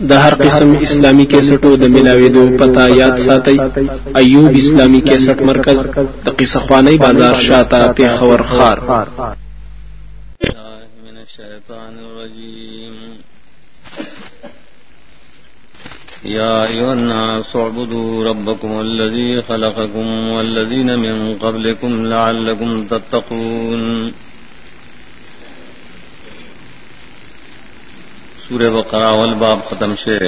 د هر قسم اسلامی کیسټو د ملاويدو پتا یاد ساتي ایوب اسلامی کیسټ مرکز د قصه خوانی بازار شاته په خور خار. من الشیطان الرجیم. يا أيها الناس اعبدوا ربكم الذي خلقكم والذين من قبلكم لعلكم تتقون سورہ بقرہ والباب ختم شیر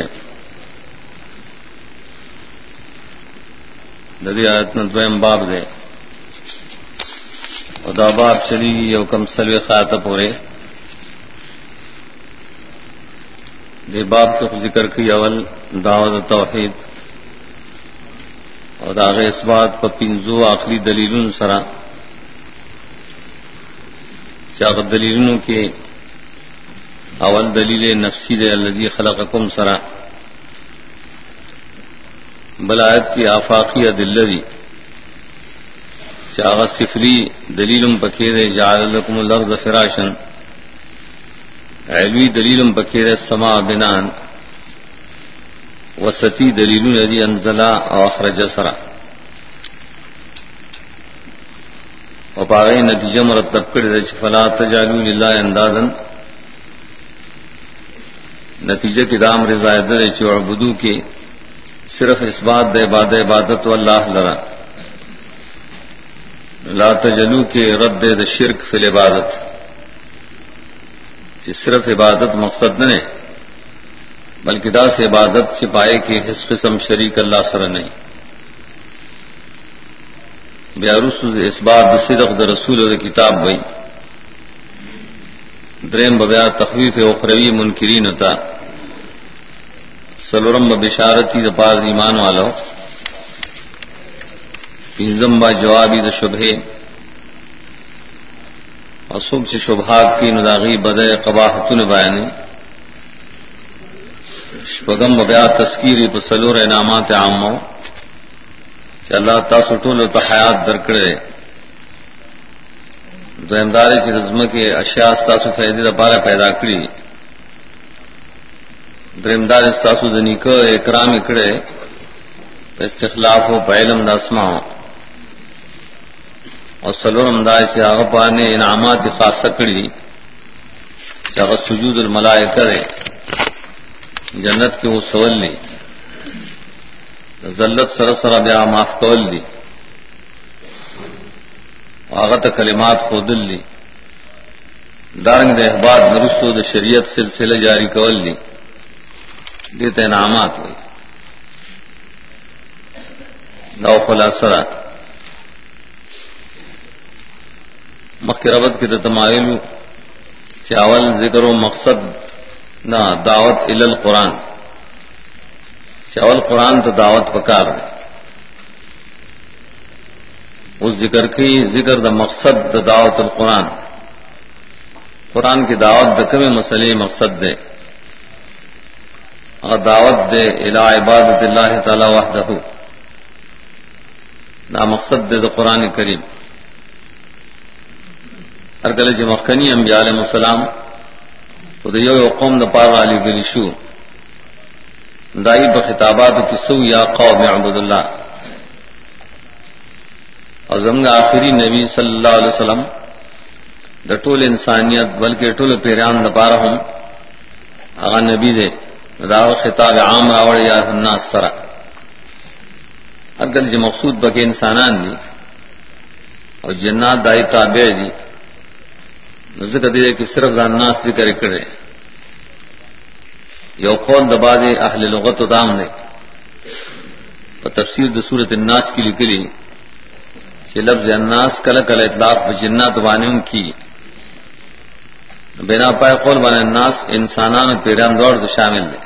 ددی آیت دویم باب دے۔ دا باب چلی یو کم سلوی خات پورے دے باب کے ذکر کی اول دعوت توحید۔ اور داغ اس بات پر پنزو آخری دلیل سرا۔ چاق دلیلوں کے اول دلیل نفسی دے الذي خلقکم سرا. بلایت کی آفاقی دلری چاغ سفری دلیلم پکیر جعل لكم الارض فراشا علوی دلیلم پکیر سما بنان. وسطی دلیل ندی انزلا او اخرج سرا. وپاغی نتیجہ مرتب کر فلا تجالو للہ اندازن نتیجہ کی دام رضا چوڑ بدو کی صرف اس بات دے باد عبادت و اللہ لرا۔ لا تجلو کے رد د شرک فل عبادت صرف عبادت مقصد نے بلکہ دا سے عبادت چپائے کہ حس قسم شریک اللہ سر نہیں۔ بیارس اس بات صدق د رسول کتاب بئی دریم ببیا تخویف اخروی منکرین ہوتا سلورم بشارتی دپار ایمان والو پنزم با جوابی د شبہ اصوب سے شبہات کی نداغی بد قباحت بیان شپگم ببیا تسکیری بسلور انعامات عامو کہ اللہ تاسٹول تو حیات درکڑے دویمدار کی رزم کے اشیاس تاسو فیدی دپارا پیدا کری. درمدار استاسو د نیکه اکرام کړه په استخلاف او په علم د اسماء. او سلورم دای چې هغه باندې انعامات خاصه کړی چې هغه سجود الملائکه ده جنت کې او سوال نه ذلت سره سره بیا معاف کول دي. هغه ته کلمات خودل دي. دارنګ د احباب نرستو د شریعت سلسله جاری کول دي. دیتے انعامات ہوئی نو خلاصرا مکھ ربت کی تمایل چاول، ذکر و مقصد، نہ، دعوت ال القرآن۔ چاول، قرآن تو دعوت پکار ہے اس ذکر کی، ذکر دا مقصد دا دعوت القرآن۔ قرآن کی دعوت دکم مسئلے مقصد دے۔ دعوت دے الى عبادت اللہ تعالی وحدہ. دا مقصد دے دا قرآن کریم. ہر کل جی مخنی انبیاء علیہ السلام، خود یو قوم دا پار علی گلی شو. دائی بخطابات کی سو یا قوم عبد اللہ. اور زمگ آخری نبی صلی اللہ علیہ وسلم، دا ٹول انسانیت، بلکہ ٹول پیران دا پارا ہم، آغا نبی دے. راو خطاب عام راوڑ یا الناس سرا. اگر جو جی مقصود بکے انسانان دی اور جنات دائی تابع دی. ذکر دے کہ صرف الناس ذکر کرے. یو قول دبا دے اہل لغت و دام نے اور تفسیر د صورت الناس کی لکلی. کہ لفظ الناس کل کل اطلاق جنات وانم کی. بنا پائے قول بان الناس انسانان پیرام دور سے شامل دے۔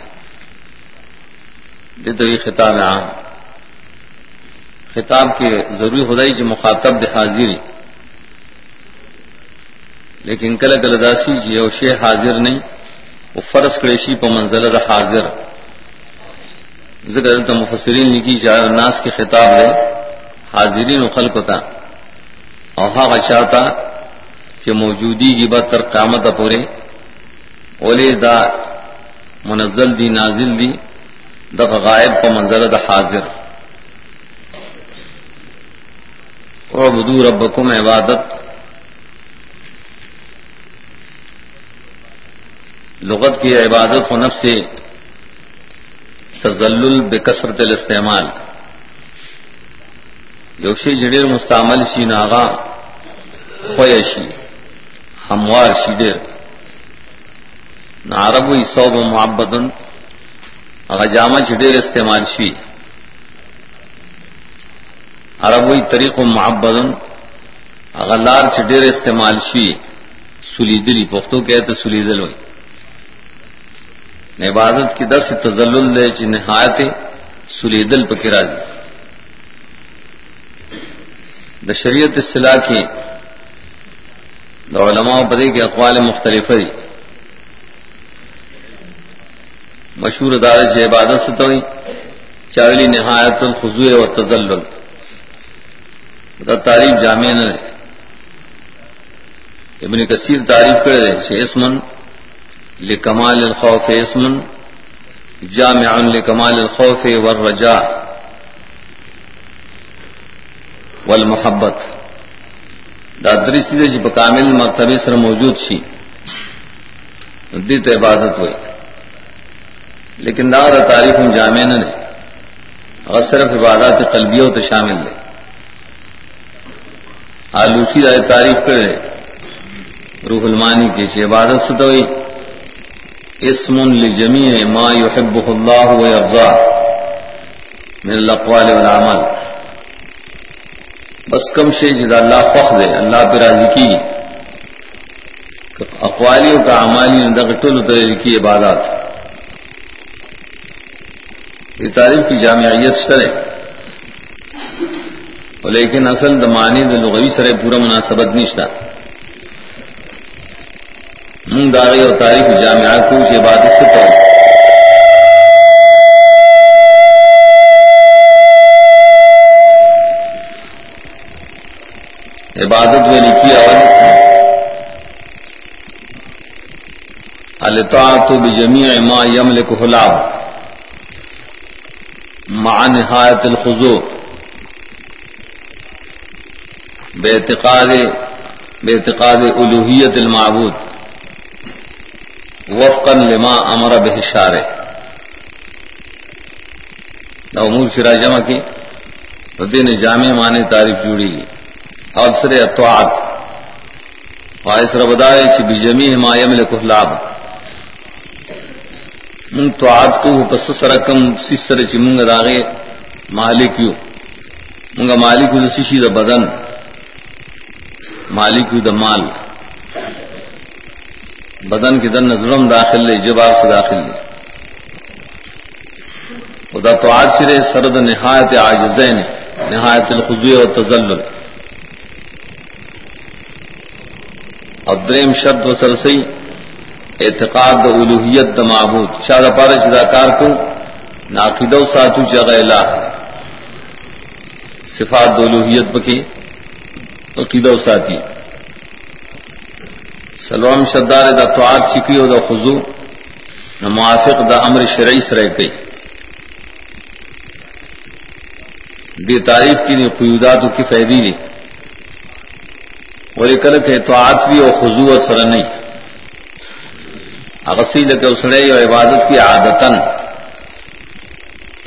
تو یہ خطاب عام۔ خطاب کے ضروری خدائی سے مخاطب دے حاضری لیکن کل کلداسی جی او شے حاضر نہیں، وہ فرض کریشی پہ منزل دا حاضر۔ ذکر تو مفسرین لکھی جائے الناس کے خطاب ہے حاضرین و خلق تھا اوہا چاہتا کہ موجودی جی کی بد تر قامت پورے اولے دا منزل دی، نازل دی دف غائب کو منظر د حاضر. اور بدو ربکم عبادت. لغت کی عبادت و نفس سے تزل بکثرت الاستعمال. یوشی جڑیر مستعمل شی ناغا خویشی. ہموار شی ڈیر نارب ہوئی صوب محبتن۔ اگر جامع چڈیر استعمال شی۔ عرب ہوئی طریق و محبتن۔ اگر لار چڈیر استعمال شی۔ سلیدلی پختو کہ تو سلیدل ہوئی۔ عبادت کی درس تزل دے چ نہایت سلیدل پکرا دی دا شریعت اصطلاح کی دا علماء پدے کے اقوال مختلف ہے مشہور ادارے سے عبادت سے تو چاولی نہایت الخضوع و تزل تعریف جامع نے ابن کثیر تعریف کرے سے اسمن لکمال الخوف، اسمن جامع لکمال الخوف والرجاء والمحبت. دا دری سیدھے جی بکامل مرتبے سر موجود سی دیت عبادت ہوئی لیکن دا تعریف ہم جامع نے اگر صرف عبادات قلبیوں تو شامل لے آلوسی دا تعریف کرے روح المانی کی عبادت سے تو اسم لجميع ما يحبه الله ويرضاه من الاقوال والعمل بس کم شے جدا اللہ فخ دے اللہ پہ راضی کی۔ اقوالیوں کا عمالی دغٹل طرح کی عبادات۔ یہ تعریف کی جامعیت سرے لیکن اصل دمانی دلغوی سرے پورا مناسبت نشتا من داغی اور تاریخ جامعہ کو اس عبادت سے پڑھ عبادت میں لکھی اور الطاعت بجمیع ما یملک حلاب مع نہایت الخضوع بے اعتقاد بے اعتقاد الوحیت المعبود، وفقا لما امر بہشارے نہ امور شرا جمع کی دین جامع مانے تعریف جوڑی گی افسر اطواعت. وائس ربدائے چی بجمی مایم لکھلاب من توعات کو پس سرکم سر چی منگ داغے مالک یو منگا مالک دا سشی دا بدن. مالک دا مال. بدن کے دن نظرم داخل لے جبار سے داخل لے. خدا تو آج سرے سرد نہایت آج نہایت الخضوع و تزل اور دریم شبد و اعتقاد د الوحیت د معبود۔ شاد پار شداکار کو ناقید و ساتو چغیلا صفات د الوحیت بکی عقید و ساتھی۔ سلوم شدار دا توعات سکی او دا خضو نہ موافق دا امر شرعی سرے گئی دی تعریف کی نہیں قیودات کی فیدی نہیں اور کل کے توعات بھی اور خضو اور سر نہیں اغسی لگے اسڑے اور عبادت کی عادتن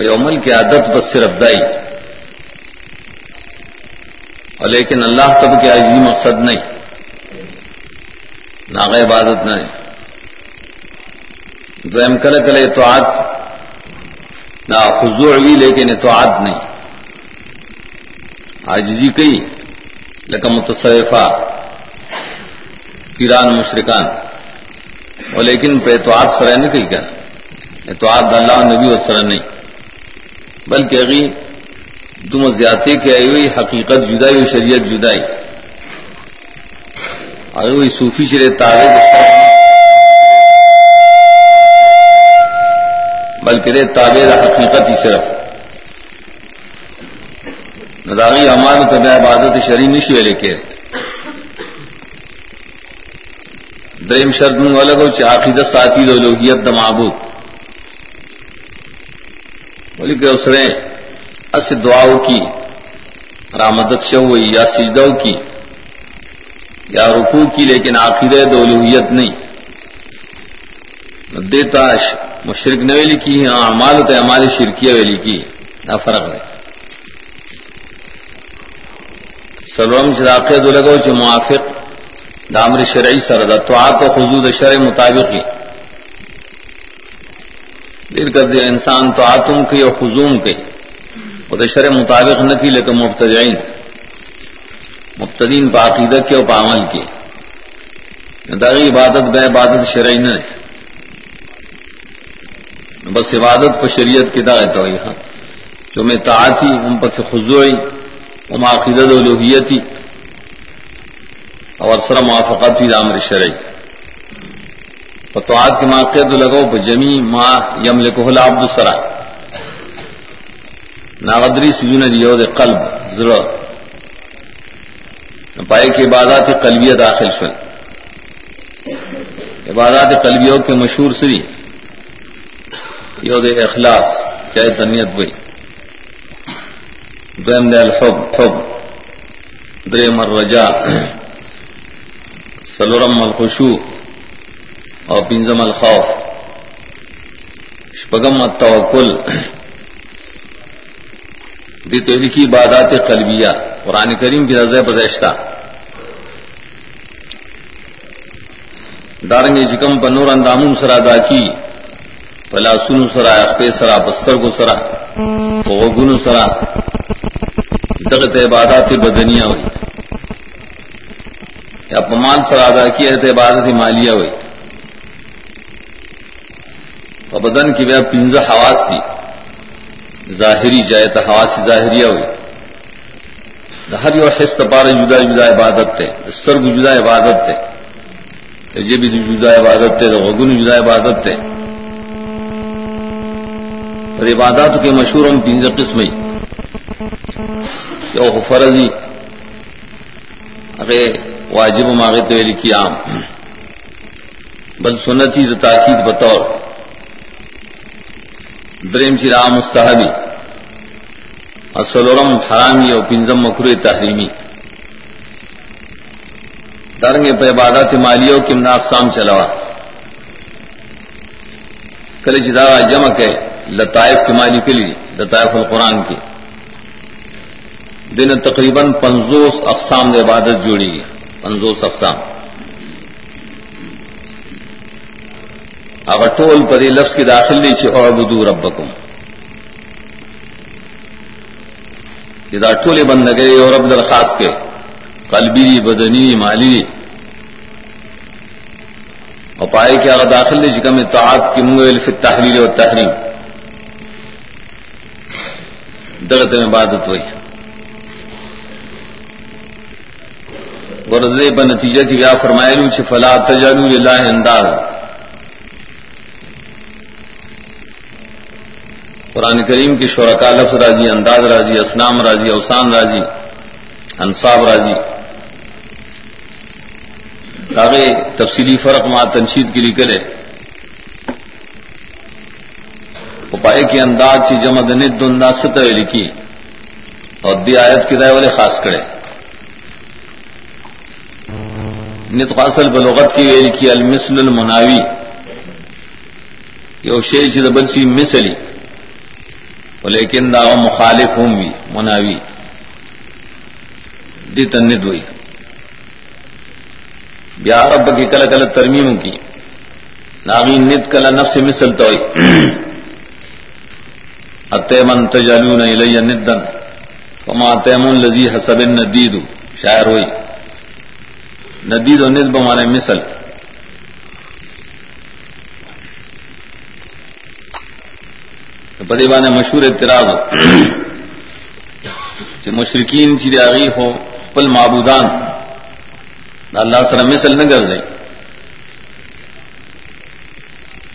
عمل کی عادت بس صرف دائی اور لیکن اللہ تب کے عجیب مقصد نہیں ناغ عبادت نہ دویم کل کل اطاعت نہ خضوع بھی لیکن اطاعت نہیں آجزی کئی لیکن متصفہ پیران مشرکان۔ اور لیکن پہ اطاعت سرح نہیں کہی کیا اطاعت اللہ نبی و سر نہیں۔ بلکہ اگی تم زیادتی کے آئی ہوئی حقیقت جدائی و شریعت جدائی۔ اور وہی صوفی شرے تارے بلکہ رے تابے حقیقت ہی صرف۔ نداغی امان طبع عبادت شری نشو لے کے دریم شرد من الگ ہو چاقید ساتھی دو لوگیت د معبود. بولی کہ اس نے اس دعاؤں کی رامدت سے ہوئی یا سجدو کی، یا رکوع کی، لیکن آخر دولویت نہیں دیتا مشرق نے ویلی کی ہاں امال تو امال شرکیہ ویلی کی نہ فرق ہے سلوم شراقے دو لگو چ موافق دامر شرعی سردا تو آ تو خزود شرع مطابق ہی دیر کر انسان تو آتم کی اور خزوم کی وہ تو شرع مطابق نہ کی لیکن مبتدئین مبتدین پاقیدہ کے اور پامل کی داغی عبادت بے عبادت شرعی نہ بس عبادت کو شریعت کی دعوت ہوئی ہاں جو میں تعاتی ان پر خزوئی وہ عقیدت و اور سر موافقت ہی رامر شرعی فتوحات کے موقع لگو پہ جمی ماں یم لکھو عبد ناغدری سجون دیو دے قلب ضرور پائے کی عبادات قلبیہ داخل شل عبادات قلبیوں کے مشہور سری. یود اخلاص، چاہے تنیت ہوئی دیم دل حب حب. دریم الرجا سلورم الخشو اور پنجم الخوف. شپگم التوکل. دی تو لکھی بادات قلبیہ. قرآن کریم کی رضا بدشتہ دارنگ جکم پنور اندامون سرا دا کی پلا سنو سرا اخپے سرا بستر کو سرا گنو سرا دغت عبادات بدنیا ہوئی۔ یا پمان سرا ادا کی ہے عبادت مالیہ ہوئی۔ اور بدن کی وہ پنج حواس تھی۔ ظاہری جائے تو حواس ظاہریہ ہوئی۔ ہر یو حص پار جدا جدا عبادت تھے دستر کو جدا عبادت تھے یہ بھی جدا عبادت تھے تو غگن جدا عبادت تھے اور عبادات کے مشہور ہم پنج قسم ہی یو فرضی اگے واجب ماغے تو لکھی عام. بل سنتی تو تاکید بطور دریم چی رام مستحبی. اصلورم حرامی اور پنجم مکر تحریمی. درنگ پہ عبادات مالیوں کی اقسام چلوا کل جدا جمع ہے لطائف کے مالی کے لیے لطائف القرآن کی دن تقریباً پنزوس اقسام نے عبادت جوڑی ہے۔ پنزوس اقسام۔ اگر ٹول پر لفظ کی داخل نیچے اور بدو ربکم۔ جدا ٹولے بند گئے، اور اب درخواست کے۔ قلبی، بدنی، مالی۔ اور پائے کہ اگر داخل نے جگہ میں کی منگل فی تحریر اور تحریم۔ درد میں عبادت ہوئی۔ ورزے ب نتیجہ کی ویا فرمائے چھ فلا تجالو اللہ انداز۔ قرآن کریم کی شرکا لفظ راضی، انداز راضی اسلام راضی، اوسان راضی، انصاب راضی۔ آگے تفصیلی فرق ماں تنشید کے لیے کرے پائے کی انداز چی جمع دنت دندا ست لکھی۔ اور دی آیت کی رائے والے خاص کرے۔ نت قاصل بلوغت کی ویل کی المسل المناوی. یہ شیر چی دبل سی مسلی لیکن دا مخالف ہوں بھی مناوی. دی تنت ہوئی بیا رب کی کل کل ترمیم کی ناغی نت کل نفس مثل تو اتمن تجالون الی ندن فما تیمون لذی حسب ندید شاعر ہوئی ندید و ند بمانے مثل. پدی بانے مشہور اعتراض. کہ مشرقین چیری آگی ہو، پل معبودان. اللہ سر مثل نہ کر جائیں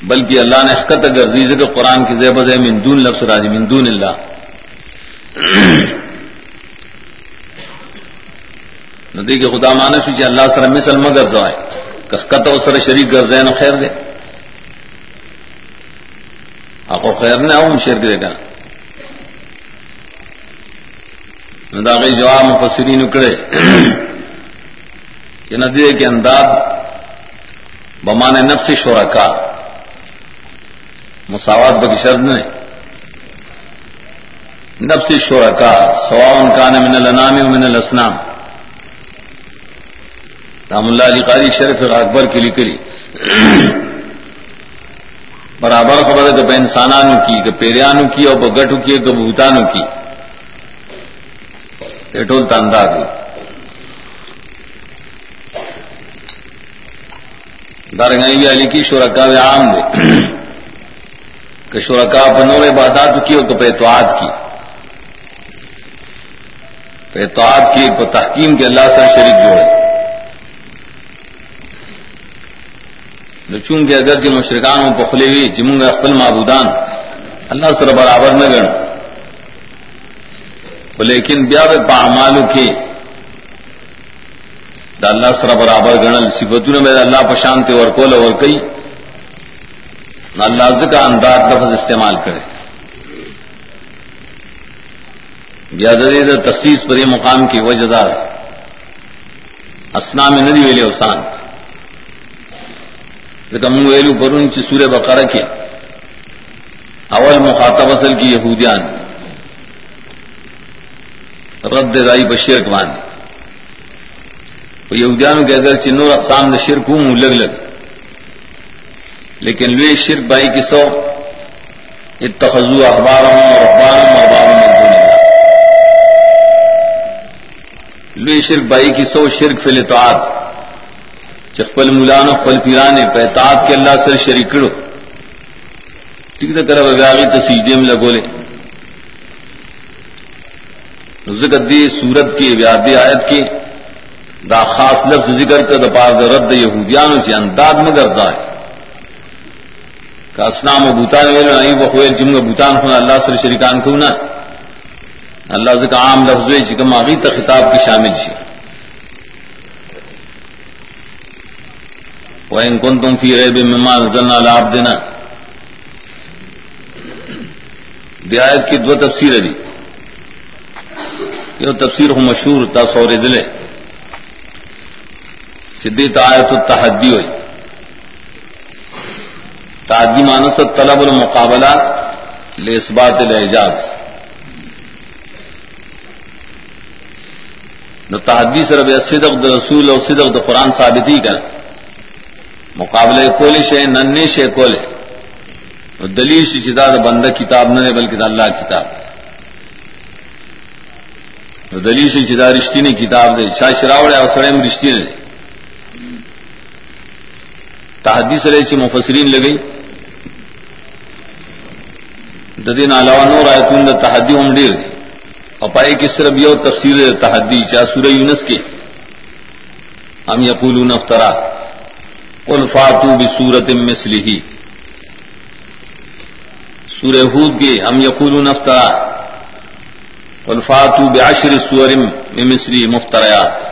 بلکہ اللہ نے حقت اگر زیز قرآن کی زیب ہے مندون لفظ راجی مندون اللہ. ندی کے خدا خدا مانه اللہ چې الله سره مثل مگر ځای سر سره شریک ګرځي نو خیر دی. اقو خیر نه او شرک دی کنه نو دا غي جواب مفسرین کړي کہ ندی دې کې انداز بمان نفس شرکا. مساوات بکی شرط نے نفس شرکا، سواء کان من الانام و من لسنام رام اللہ علی قاری شرف اکبر کی لکری برابر خبر ہے کہ انسانانو کی، کہ پیریانو کی اور گٹو کی، کہ بھوتانو کی۔ ٹول تاندا دی دارنگائی علی کی شرکا عام دے۔ کہ شرکا بنو عبادات کی اور تو پیتواد کی۔ پیتواد کی ایک تحکیم کے اللہ سے شریک جوڑے۔ چونکہ اگر جی کے مشرقان ہوں پخلے ہوئی جی جموں گا اخبل معبودان، اللہ سر برابر نہ گن لیکن بیا پامالو کے دا اللہ سر برابر گنل سفتوں میں اللہ پشانتے اور کول اور کئی۔ اللہ کا انداز لفظ استعمال کرے۔ بیا دے تفصیص پر مقام کی وجہ دار۔ اسنا میں ندی ویلے اوسان۔ من ویلو پرون چی سور بقرہ کے اول مخاطب اصل کی یہودیان رد رائی بشیر کمان یہودیانوں کے اگر چنو اقسام نے شرک ہوں لگ لگ لیکن لوے شرک بائی کی سو اتخذو اخبار ہوں اور اخبار اخبار میں لوے شرک بائی کی سو شرک فل اطاعت چخل ملانو پل پیرانے پہتاب کے اللہ سر شریکڑو ٹھیک تو کرا ویاغی تو سیدے میں لگو ذکر دی سورت کی ویادی آیت کی دا خاص لفظ ذکر کر دپار دا رد یہودیانو چی انداد مگر زائے کہ اسنام و بوتان ویلو نہیں وہ خویل جمع بوتان خونا اللہ سر شریکان کونا اللہ ذکر عام لفظ وی چکم آغی تا خطاب کی شامل شي. شی وَإِن كُنتُمْ فِي رَيْبٍ مِّمَّا نَزَّلْنَا عَلَىٰ عَبْدِنَا۔ دی آیت کی دو تفسیر دی جی۔ یہ تفسیر ہو مشہور تا سور دلے سدھی آیت التحدی ہوئی۔ تعدی مانس طلب المقابلہ لسبات الاعجاز نو تحدی صرف صدق رسول اور صدق قرآن ثابت ہی کر مقابلے کولے شے ننے شے کولے۔ دلیل سے جدا بندہ کتاب نہ بلکہ اللہ کتاب دلیل سے جدا رشتی نے کتاب دے۔ شاہ شراوڑے اور سڑے رشتی نے تحدی سرے سے مفسرین لگئی۔ ددین علاوہ نو رائے تم دا تحدی ہم ڈیر اپائے کی صرف یہ تفصیل تحدی چاہ سورہ یونس کے۔ ہم یقولون افطرا الفاتو بھی سورت مسلی ہی سورہ ہود کے ہم یقول نفترا الفاتو بعشر سور مصری مفتریات.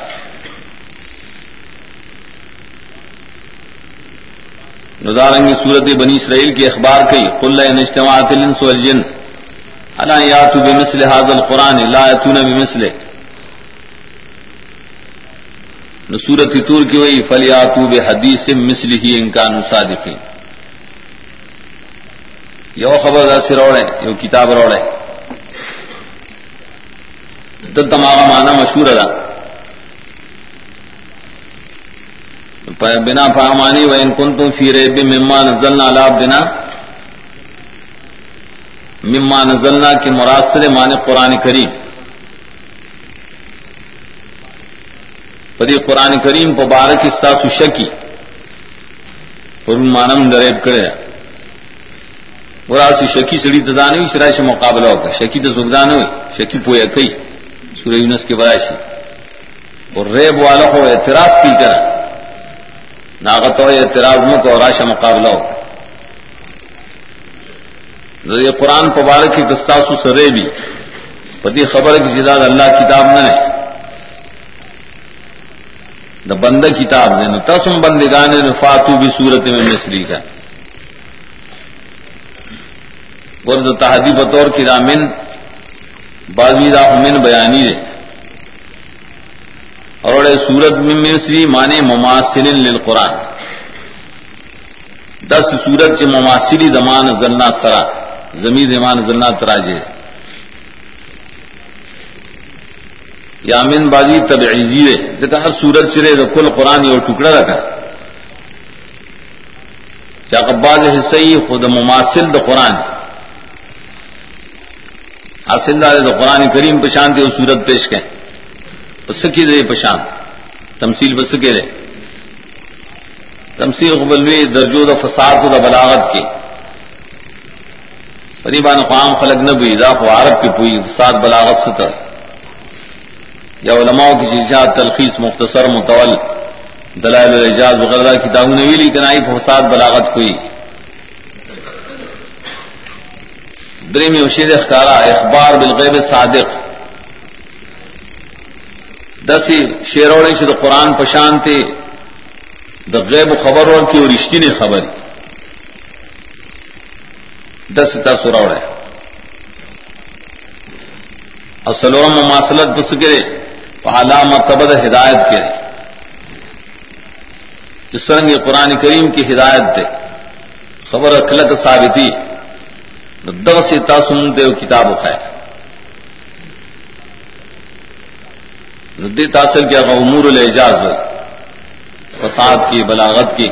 ندارنگ سورت بنی اسرائیل کے اخبار کی قل اجتماعت الانس والجن. الا یاتو بمثل هذا القران لا یاتون بمثله. نصورت تور کی وہی فلیاتو بے حدیث مسل ہی انکان صادقی یو خبر ایسے روڑے، یو کتاب روڑے۔ دل تماغا مانا مشہور ادا بنا فامانی و ان کن تم فی ریب مما نزلنا لاب دینا مما نزلنا کے مراسل مان قرآن کریم۔ پدی قرآن کریم پبارک استاسو شکی. اور مانم دریب کرے سی شکی سڑی تدا نہیں شرائ سے مقابلہ ہوگا شکی تو سکھدان ہوئی شکی پویا کئی سورہ یونس کے برائشی اور ریب والا ہو اعتراض کی کرا ناغت ہو اعتراض مک اور راشا مقابلہ ہوگا یہ قرآن پبارک کی دستاسو سرے بھی پتی خبر کی جداد اللہ کتاب نہ ہے دا بند کتاب دے تسم بندگان فاتو بھی صورت میں مصری کا۔ ورد تحدی بطور کی رامن بازی دا بیانی دے۔ اور سورت میں مصری مانے مماثل للقرآن۔ دس سورت کے مماثلی زمان زلنا سرا، زمین زمان زلنا تراجے۔ یامین بازی تب عزیز ہے ہر سورت سرے تو کل قرآن اور ٹکڑا رکھا چاقباز حصہ خود مماثل دا قرآن. حاصل دار تو قرآن کریم پشان تھے وہ سورت پیش کے سکی دے پشان تمسیل بس کے رہے تمسیل قبلوی درجو دا فساد دا بلاغت کی قریبان قام خلق نہ ہوئی دا عرب کی پوئی فساد، بلاغت ستر یا علماء کی چیزات تلخیص، مختصر، متول، دلائل الجاز وغیرہ کی داغ نویلی کنائی فساد، بلاغت کوئی درمی وشید اخکارا اخبار بالغیب صادق۔ دسی شیروڑے سے تو قرآن پشان تھے دا غیب خبر اور کی اور رشتی نے خبر۔ دس دس روڑے اور سلورم مماثلت بس کرے علام تبد ہدایت کرے جس طرح یہ قرآن کریم کی ہدایت دے، خبر اخلت ثابتی دغ سے تاسم دے کتاب خیر ردی تاثر کیا امور الجاز فساد کی بلاغت کی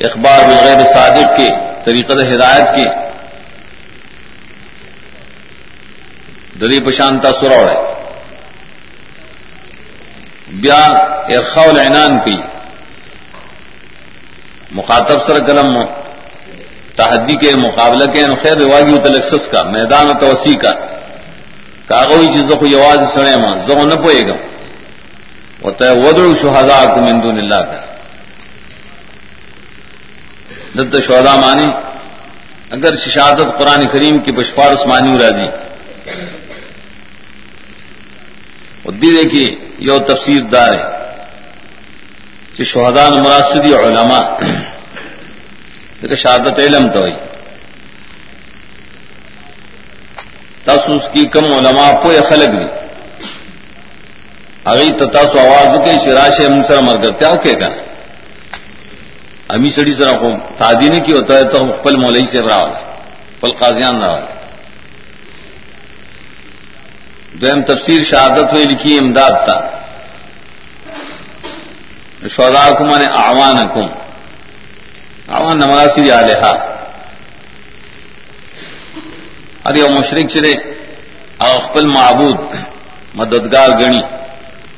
اخبار بغیر صادق کی طریقت ہدایت کی دلی پشانتا سروڑ ہے بیا ارخا العنان کی۔ مخاطب سر قلم تحدی کے مقابلہ کے خیر رواگی تلسس کا، میدان و توسیع کا۔ کاغوی چیزوں کو یہ آواز سڑے ماں زو نہ پوئے گا۔ وہ تو ودڑ شہدا کو مندون اللہ کا۔ دت شہدا مانی اگر ششادت قرآن کریم کی پشپارس مانی ارا دی دی کی یو تفسیر دار ہے کہ شہدان مراسدی علماء شہادت علم تو ہوئی۔ تاسوس کی کم علماء کو یا خلق بھی اگئی تو تاسو آواز کے شراش ہم سر مر کرتے ہو کہ امی سڑی سر کو تادی نے کی ہوتا ہے تو پل مولئی سے پل قاضیان رہا والا دویم تفسیر شہادت ہوئی، لکھی امداد تھا شودا کما نے آوان کم آوان نمراسی علیہ ارے مشرق چرے اخبل معبود، مددگار گنی،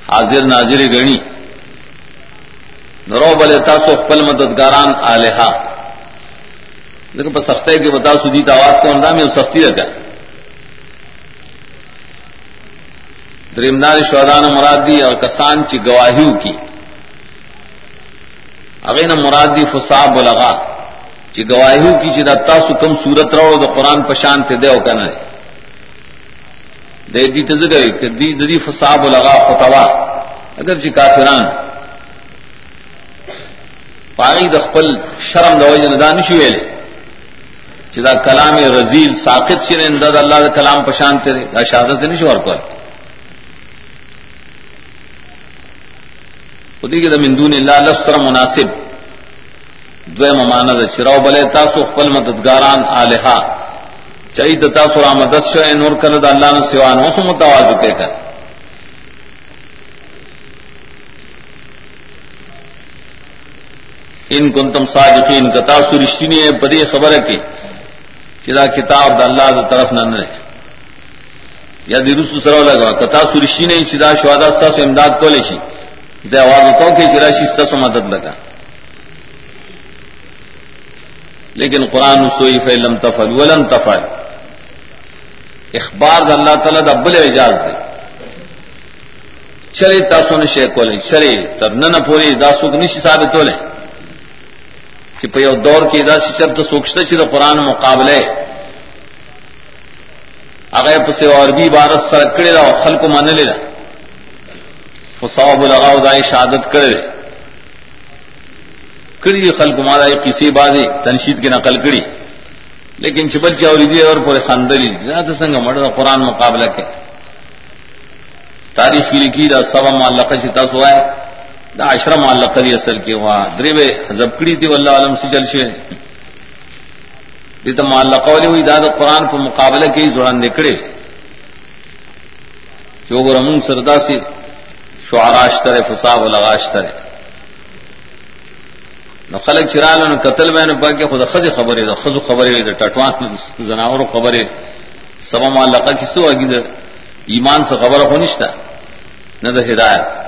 حاضر ناظر گنی. نرو بلے تاسو خپل مددگاران آلیہ لیکن بس سختے کے بتا سدیت آواز کا اندام میں سختی رکھا دریمدار شہدان مرادی اور کسان کی گواہیوں کی اگین مرادی فساب لگا چی گواہیوں کی چی دتا سکم سورت رو تو قرآن پشان تے دے کن دے دی تزگئی کہ دی. دی فساب لگا خطوا اگر چی کافران پاگی دخپل شرم دو جن دان شویل چی دا کلام رزیل ساقت چی انداد اللہ دا کلام پشان تے دے دا شہادت نہیں شوار کوئی خودی کے دمندون اللہ لفظ سر مناسب. دو مماند چراؤ بلے تاسو خپل مددگاران آلحا چاہیے تو تاسو را مدد شو نور کر دا اللہ نے سوان ہو سو متواز کے کر ان کن تم صادقین کا تاسو رشتی نے بڑی خبر ہے کہ چدا کتاب دا اللہ دا طرف نہ رہے یا درست سرو لگا کتا سرشی نے سدا شہدا سے امداد کو لیشی دے آواز تو کہ چراشی سے مدد لگا. لیکن قرآن سوئی فلم تفل ولم تفل اخبار اللہ تعالیٰ ابل اعجاز دے چرے تاسو نے شیخ کو لے چرے تب نہ پوری داسو کی نشی ثابت ہو لیں کہ پہ دور کی داسی چب تو سوکھتے چھ تو قرآن مقابلے اگر پسے اور بھی بارت سرکڑے رہا خل کو مان لے رہا صواب لگاؤ دائیں شہادت کرے کڑی خلق مارا کسی بازی تنشید کی نقل کڑی لیکن چبل چاوری دی اور پورے خاندری زیادہ سنگ مر قرآن مقابلہ کے۔ تاریخی لکھی دا سبا معلقہ چتا سو ہے دا عشرہ معلقہ دی اصل کی وہاں دریبے زبکڑی تھی واللہ علم سے چل شوئے۔ دیتا معلقہ والی ہوئی دا, دا قرآن پر مقابلہ کی زران نکڑے کہ وہ رمون سردا سے شعراشتر فسا و لغاشتر نو خلق چرال نو قتل میں نے پاکے خود خز خبریں دا خز خبریں دا ٹٹوان زناور خبریں سبا معلقہ کسو آگی دا ایمان سے خبر ہو نشتا، نہ دا ہدایت.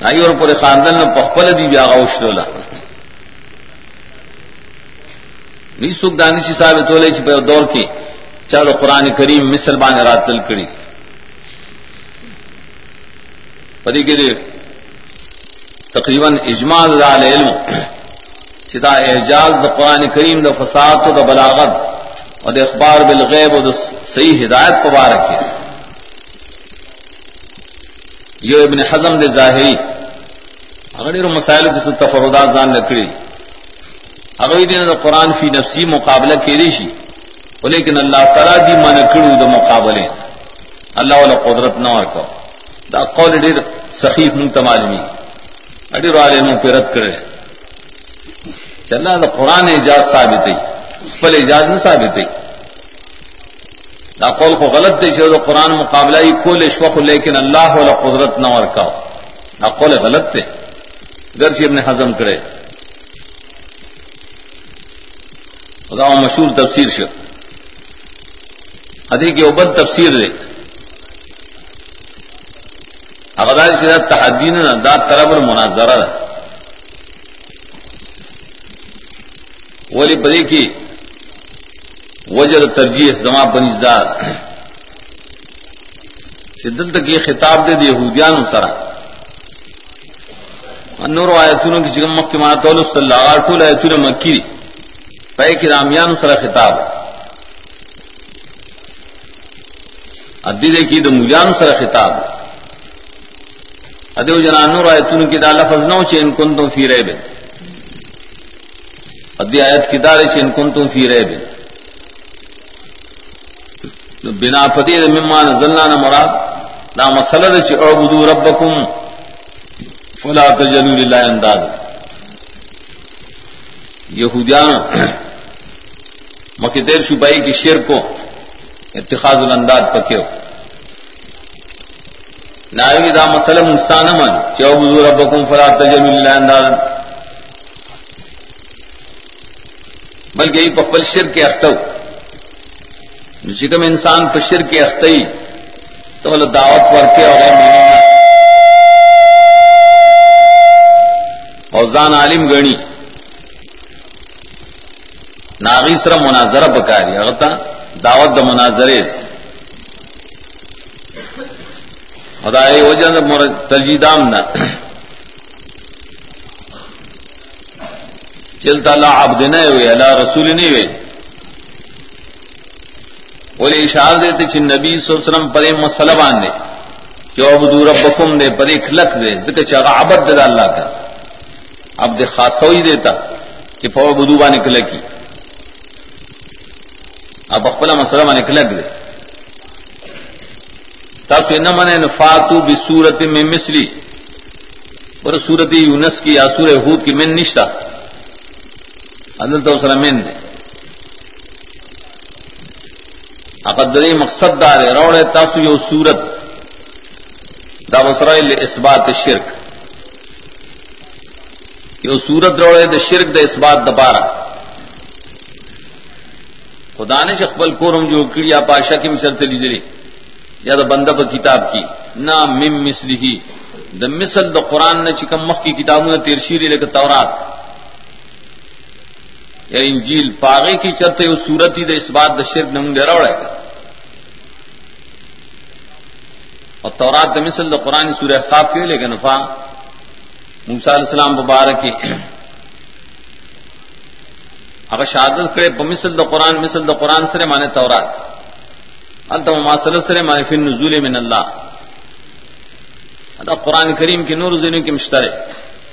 نائی اور پورے خاندان میں پخپل دی بیا غوشلولا نہیں سکھ دانشی صاحب تولے چھ پہ دور کی چلو قرآن کریم مثل بان رات تل کڑی پری کے لیے تقریباً اجماع دال علم چدا اعجاز دا قرآن کریم دا فساد دا بلاغت اور اخبار بالغیب اور صحیح ہدایت پبارک ہے یہ ابن حزم دے ظاہری، اگر مسائل کی تفردات جان لکڑی اگر دن قرآن فی نفسی مقابلہ کے ریشی لیکن اللہ تعالیٰ دی من کڑو دا مقابلے۔ اللہ والا قدرت نہ کو دا قول ڈیر سخیف منگ تمالمی اڈیر والے منہ پہ رد کرے. چل دا قرآن اجاز ثابت ہے پل اجاز نہ ثابت ہے. دا قول کو غلط دے چاہے قرآن مقابلہ ہی کھولے شوق لیکن اللہ والا قدرت نہ ورکا دا قول غلط تھے گرچہ ابن ہزم کرے. خدا مشہور تفسیر شو. ادھی کی اوبد تفسیر دے اغدار سے تحدین دا طرب المناظرہ ولی بدی کی وجر ترجیح زما بنزدار شدت کی خطاب دے دی یہودیان سرا انور آیتونوں کی چکم مکی مانا تول صلی اللہ علیہ ٹول آیتون مکی دی پے کی رامیان سرا خطاب ادی دے کی دمولیان سرا خطاب. ادو جنا نور آیتون کی دا لفظ نو چین کنتم فی ریب. ادی آیت کی دار چین کنتم فی ریب. بنا پتی مما نزلنا نہ مراد نہ مسلد چ اعبدوا ربکم، فلا تجلوا لله انداز. یہودیان مکی دیر شبائی کی شیر کو اتخاذ الانداز پکیو. نائوی دا مسئلہ مستان من چعبدوا ربکم فلا تجلوا لله انداز بلکہ یہ پپل شیر کے اختو. چکم انسان پشر کے اختئی، تو وہ دعوت ورکے اور اوزان عالم گنی. ناغی سر مناظرہ بکاری اغتا دعوت د مناظرے خدای خدائے وجہ تلجیدام نہ چلتا اللہ عبد نہیں ہوئے اللہ رسول نہیں ہوئے بولے اشار دیتے چھ نبی صلی اللہ علیہ وسلم پرے مسئلہ باندھے جو ابدو ربکم دے پرے کھلک دے ذکر چاہا عبد دے اللہ کا. اب دے خاصوئی دیتا کہ فو بدو با نکلے کی اب اخبلا مسئلہ با نکلک دے تاسو نہ منے نفاتو بصورت میں مثلی۔ پر صورت یونس کی یا سورہ ہود کی من نشتا حضرت وسلم من دے اقدری مقصد دار روڑ تاسو یو صورت۔ دا وسرائل اثبات شرک۔ یو صورت روڑے دا شرک دا اثبات دپارا خدا نے شخبل کورم جو کڑیا پاشا کی مثل تلی دلی یا دا بندہ پر کتاب کی. نہ مم مسلی ہی دا مثل دا قرآن نے چکم مخ کی کتابوں نے تیرشیر لے تورات. یا انجیل. پاگے کی چرتے وہ سورت ہی دے اس بات دشر نمون ڈرا اڑے گا. اور تورات مثل دا قرآن سورہ خواب کے لیکن فا. موسا علیہ السلام مبارک اگر شہادت کرے بمثل دا قرآن، مثل دا قرآن سرے مانے تورات. التم ماسل سرے مانے فن نزول من اللہ دا قرآن کریم کی نور زینوں کی مشترے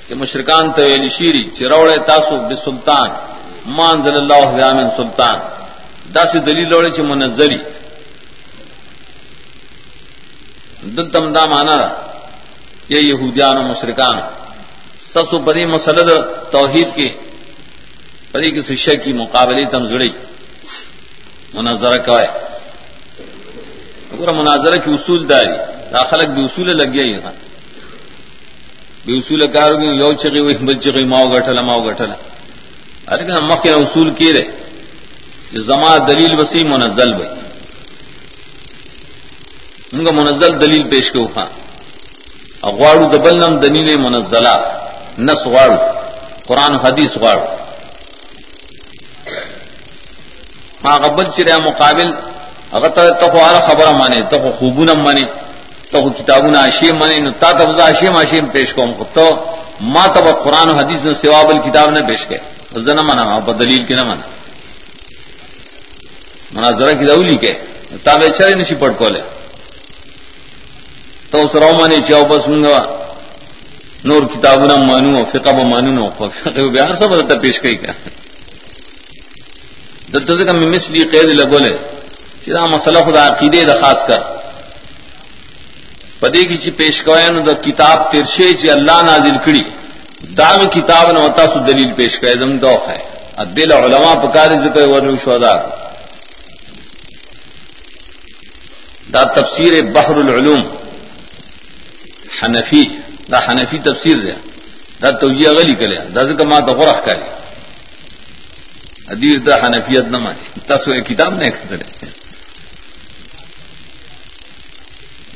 کہ مشرکان طویل شیری چروڑے تاسو بسلطان مانزل اللہ من سلطان. دا سی دلیل وڑے چھ منزلی. دل تم دا مانا را یہ یہودیان و مشرکان سسو پری مسلد توحید کی پری کی شیشے کی مقابلے تم جڑی مناظرہ کوئے پورا مناظرہ کی اصول داری. داخلک بھی اصول لگ گیا یہاں بھی اصول کار یو چگی ہوئی بل چگی ماؤ گٹھلا ماؤ گٹھلا. ارے کہ مخ کے اصول کی رہے. جو زما دلیل وسیع منزل بھائی. ان کا منزل دلیل پیش کے خان. اغواڑو دبل نم دلیل منزلہ. نس واڑو قرآن حدیث واڑو ماں قبل چریا مقابل اگر تو خبر مانے تو خوب نم مانے تو کتابوں نے آشیم مانے، نو تا تب آشیم آشیم پیش کو تو ماں تب قرآن حدیث نے سوابل کتاب نے پیش کے نہ مانا دلیل کے نہ مانا منا ذرا کی دولی کے تاب چرے نشی پٹ کو لے تو اس رو مانی چاو بس منگا نور کتاب نہ مانو فقہ مانو نو بہار سب رہتا پیش کئی کیا دلتا سے کم مثلی قید لگولے چیزا مسئلہ خدا عقیدے دا خاص کر. پدے کی چی پیش کوئے نو دا کتاب ترشے چی اللہ نازل کڑی داغ کتاب نو وطا سو دلیل پیش کوئے دم دوخ ہے دل علماء پکاری ذکر ورنو شہدہ دا تفسیر بحر العلوم. حنفی، دا حنفی تفسیر دے دا توجیہ غلی کرے دا ذکر ما دا غرخ کرے ادیر دا حنفیت نہ مانے تسو کتاب نہیں کرے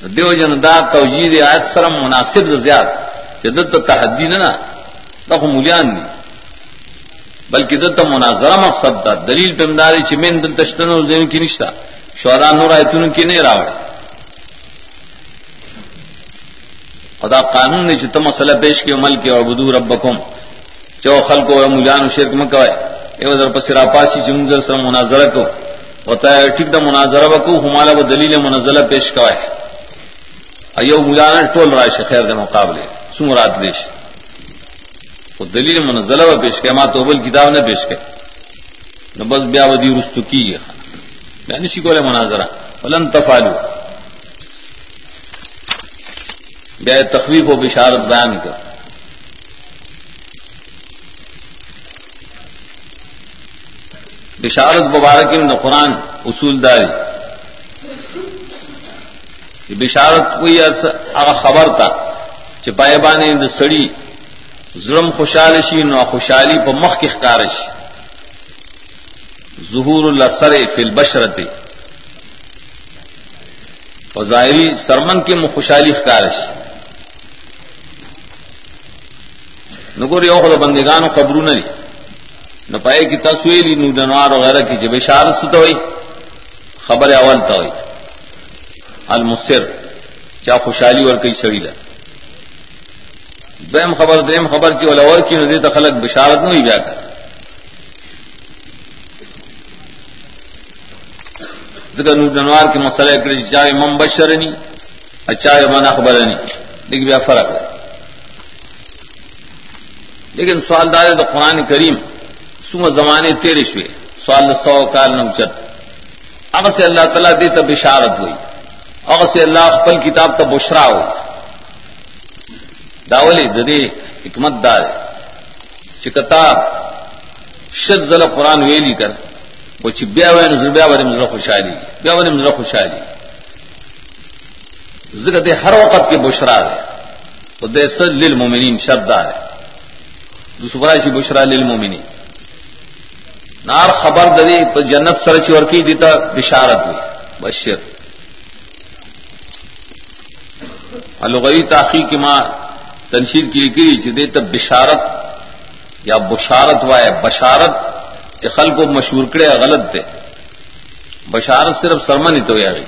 دیو جن دا توجید آیت سرم مناسب زیاد جدت تو تحدی نہ تو مولیان دی. بلکہ دت مناظرہ مقصد دا دلیل پمداری چمین دل تشتن اور زین کی نشتا شہدا نور آیتون کی نہیں راوڑے خدا قانون نے چتم مسئلہ پیش کے عمل کے اور بدور ربکم چو خل کو مجان شرک میں کوئے اے ادھر پسرا پاسی چمدر سر مناظرہ کو ہوتا ہے ٹھیک دا مناظرہ بکو ہمالا وہ دلیل منزلہ پیش کوئے ایو مجانا ٹول رائش خیر دے مقابلے سمرات لیش. وہ دلیل منزلہ وہ پیش کہ ماں تو بل کتاب نے پیش کہ بس بیا ودی رستو کی میں نہیں سیکھو مناظرہ. ولن تفالو بے تخویف و بشارت بیان کر. بشارت مبارک میں قرآن اصول داری. بشارت کوئی خبر تھا چپائے بانے سڑی ظلم خوشحالشی نو خوشحالی پہ مخ کی خارش ظہور اللہ سر فل بشرت اور ظاہری سرمن کی خوشحالی خارش نگور یو خود بندگان خبرو نری نہ پائے کی تصویر نو جنوار وغیرہ کی جب اشارت سے تو ہوئی، خبر اول تو ہوئی۔ المصر کیا خوشحالی اور کئی سڑی لگ دیم خبر دیم خبر کی اور کی ندی تخلق بشارت نہیں ہوئی جا کر. ذکر نور جنوار کے مسئلہ چاہے مم بشر نہیں اچھا من خبر نہیں لیکن بیا فرق ہے لیکن سوال دار تو قرآن کریم سو زمانے تیرے شوے سوال سو کال نوچت. اب سے اللہ تعالیٰ دے تب بشارت ہوئی. اب سے اللہ خپل کتاب کا بشرا ہو داولی ددے حکمت دار چکتاب شد ضلع قرآن ویلی کر وہ چبیا ہوئے نظر بیا بڑے مزر خوشحالی بیا بڑے مزر خوشحالی ذکر ہر وقت کے بشرا ہے وہ دے سد لل مومنین شردار ہے دوسرا سی بشرا للمومنی نار خبر دری تو جنت سرچ اور کی دیتا بشارت ہوئی بشر. الغری تاخی کی ماں تنشیر کی لکھی چی دیتا بشارت، یا بشارت وائے بشارت کہ خل کو مشہور کرے غلط تھے بشارت صرف سرمن ہی تو گئی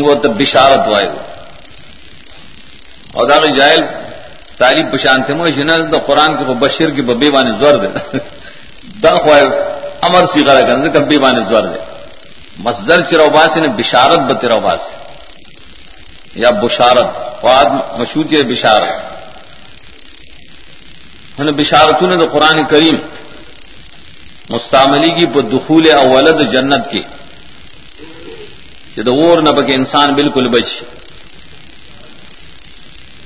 وہ تب بشارت وائے۔ اور داغ جائل تعلیم پشان تھے مجھے نہ قرآن کے بشیر کی ببے بانے زور دے۔ دا خوائے امر سی غرا کر کبھی بانے زور دے۔ مسدر چروباس نے بشارت بتروباس یا بشارت فواد مشہور ہے بشارت بشارتوں نے تو قرآن کریم مستعملی کی دخول اولد جنت کی۔ کہ اور نہ بکے انسان بالکل بچ۔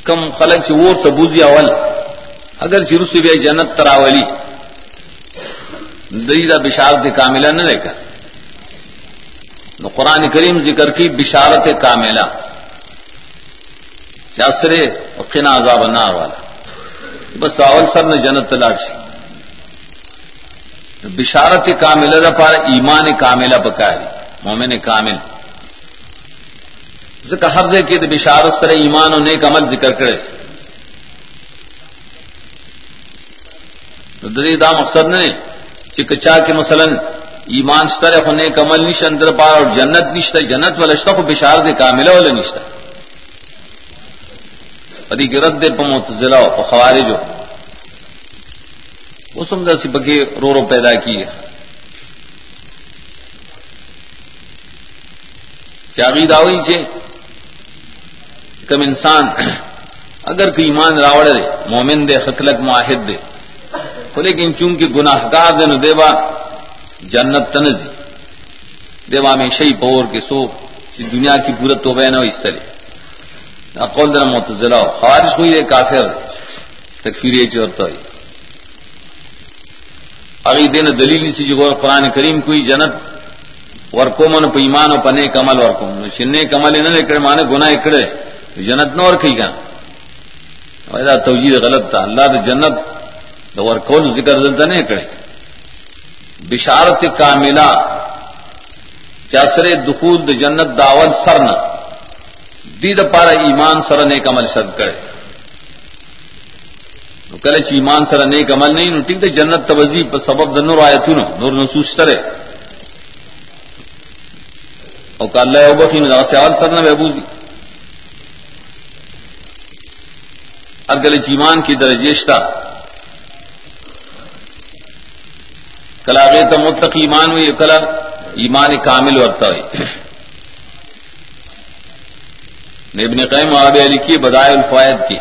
کم خلق سے اور تبوزی اول۔ اگر شروع سے بھی جنت تراولی۔ دریدہ بشارت کاملہ نہ لے کر۔ قرآن کریم ذکر کی بشارت کاملہ۔ چاسرے قنا عذاب النار والا۔ بس اول سر نے جنت تلاش جی۔ بشارت کاملہ پار ایمان کاملہ پکاری۔ مومن کامل۔ ذکر ہر دے کے بشارت سر ایمان و نیک عمل ذکر کرے۔ دری دا مقصد نے چکچا کے مثلا ایمان ستر ہونے کمل نش اندر پار اور جنت نشتا جنت والشتہ کو بشار دے کاملہ والا نشتا پری کی رد دے پموت ضلع خوارے جو وہ سمجھا سی بگے رو رو پیدا کی۔ کیا عید آئی کم انسان اگر کوئی ایمان راوڑ دے، مومن دے، خطلق معاہد دے۔ لیکن چونکہ گناہ گار دے نو دیوا جنت تنزی۔ دیوا میں شہی پور کے سو دنیا کی پورت تو بہن اس طرح۔ اقول در متضلا خارش ہوئی ہے کافر تکفیر چورتا ہوئی. اگی دین دلیل سی جو قرآن کریم کوئی جنت ورکو من پیمان و پنے کمل ورکو چنے کمل نہ اکڑے مانے گنا اکڑے جنت نہ اور کھی گا توجید غلط تھا اللہ د جنت دا ورکول ذکر دلتا نہیں اکڑے بشارت کاملہ چاسر دخول د جنت داول سرنا. دید پارا ایمان سر نیک عمل شد کرے۔ کل چ ایمان سر نیک عمل نہیں، نو ٹھیک ہے جنت توجی پر سبب د نور آیت نو نور نصوص ترے او کہ اللہ او بخین دا سیال سر نہ محبوزی۔ اگل ایمان کی درجیشتا کلا گے تو متق ایمان ہوئی، کلا ایمان کامل وقتا ہوئی۔ ابن قیم آب علی کی بدائے الفائد کی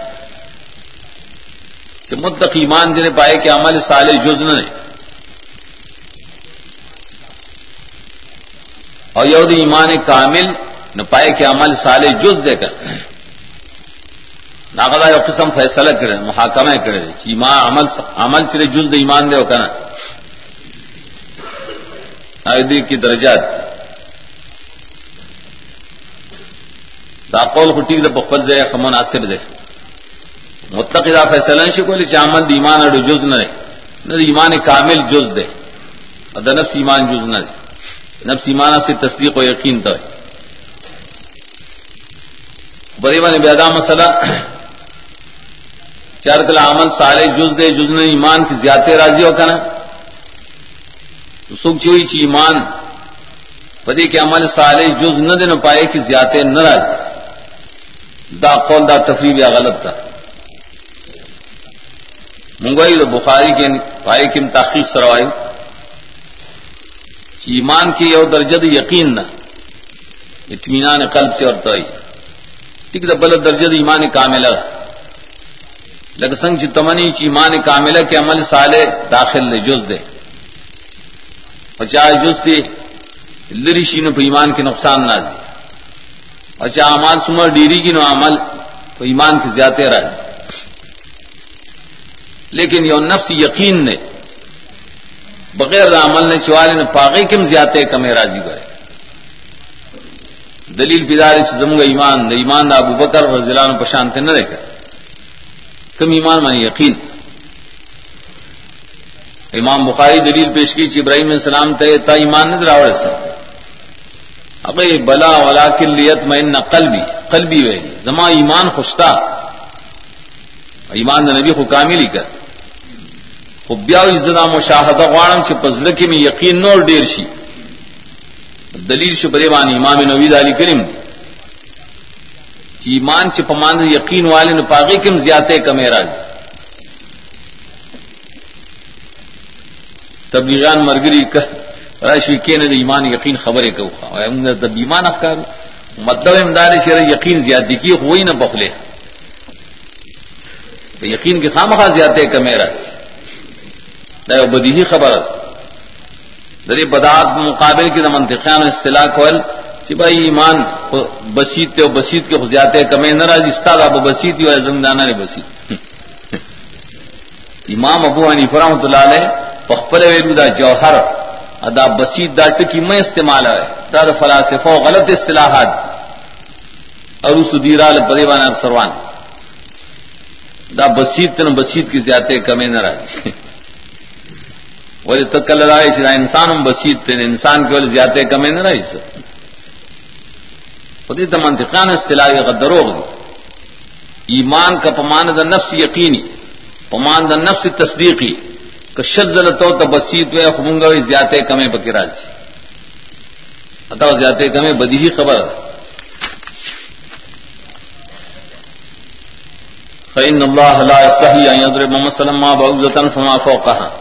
کہ متق ایمان جنہیں پائے کہ عمل سال جزن نے اور یود ایمان کامل نہ پائے کہ عمل سال جز دے کر۔ ناغذا یو قسم فیصلہ کرے، محاکمہ کرے ایمان عمل عمل چلے جز ایمان دے ہو کنا آئدی کی درجات دا قول خٹی دا بخبت دے مناسب دے مطلق دا فیصلہ نشی کولی چا عمل دی ایمان اڈو جز نہ نہ ایمان کامل جز دے اور دا نفس ایمان جز نہ دے نفس ایمان سے تصدیق و یقین تو ہے بری بنے بیدا مسئلہ چار کلا عمل سارے جز دے جز نے ایمان کی زیادہ راضی ہو کنا سکھ چوئی چی ایمان پدی کے عمل سارے جز نہ دن پائے کہ زیادہ نہ راضی دا قول، دا تفریح یا غلط تھا منگوئی تو بخاری کے پائے کی تحقیق سروائی ایمان کی یو درجد یقین نہ اطمینان قلب سے اور تو ٹھیک ہے درجد ایمان کاملہ لگ سنگ چی تمنی چی ایمان کاملہ کے عمل سالے داخل لے جز دے اور چاہے جز سے لری شینو ایمان کے نقصان نہ دے اور چاہے امال سمر ڈیری کی نو عمل تو ایمان کی زیادہ رہے۔ لیکن یہ نفس یقین نے، بغیر عمل نے چوالے نے پاگے کم زیادہ کمے راضی کرے۔ دلیل پیدار زمگ ایمان نہ ایمان نہ ابو بکر اور ضلع پشانتے نہ رہ کر کم ایمان میں یقین۔ امام بخاری دلیل پیش کی ابراہیم علیہ السلام تے تا ایمان نہ دراوڑ سے اب بلا ولا کلیت میں نہ قلبی قلبی وے، زما ایمان خوشتا۔ ایمان نبی کو کاملی کر۔ خو بیا عزت مشاهده غواړم چې پزله کې می یقین نور ډیر شي دلیل شو پرې باندې امام نووي علی کریم چې ایمان چې په مان یقین والے نه پاګه کوم زیاته کمې راځي تبلیغان مرګري ک راشي کې نه د ایمان یقین خبره کوه او موږ د ایمان افکار مطلب امدار شر یقین زیاتی کی ہوئی نہ بخلے یقین کی خامخواہ زیادہ کمے راځي. دا بدیہی خبر دری بدعات مقابل کی منطقیان اصطلاح کول کہ بھائی ایمان بسیت تے بسیت کے خزیاتے کمے نہ راج استاد اب بسیت ہی زمدانہ نے بسیت امام ابو عنی فرحمۃ اللہ علیہ پخپل ویلو دا جوہر ادا بسیت دا ٹکی میں استعمال ہے۔ دا, دا فلاسفہ غلط اصطلاحات۔ اور اس دیرال پریوان سروان۔ دا بسیت تن بسیت کی زیادہ کمے نہ راج وجہ تک کل رائے انسان ہم بسیت تین انسان کے وجہ زیادہ کمے نہ رہی سر خودی تو منطقان اصطلاح غدروغ دی۔ ایمان کا پمان دا نفس یقینی پمان دا نفس تصدیقی۔ کہ شد تو تبسیط ہوئے خمنگا وی زیادہ کمیں بکرا جی اتا زیادہ کمیں بدی ہی خبر فإن الله لا يستحي أن يضرب مثلا ما بعوضة فما فوقها.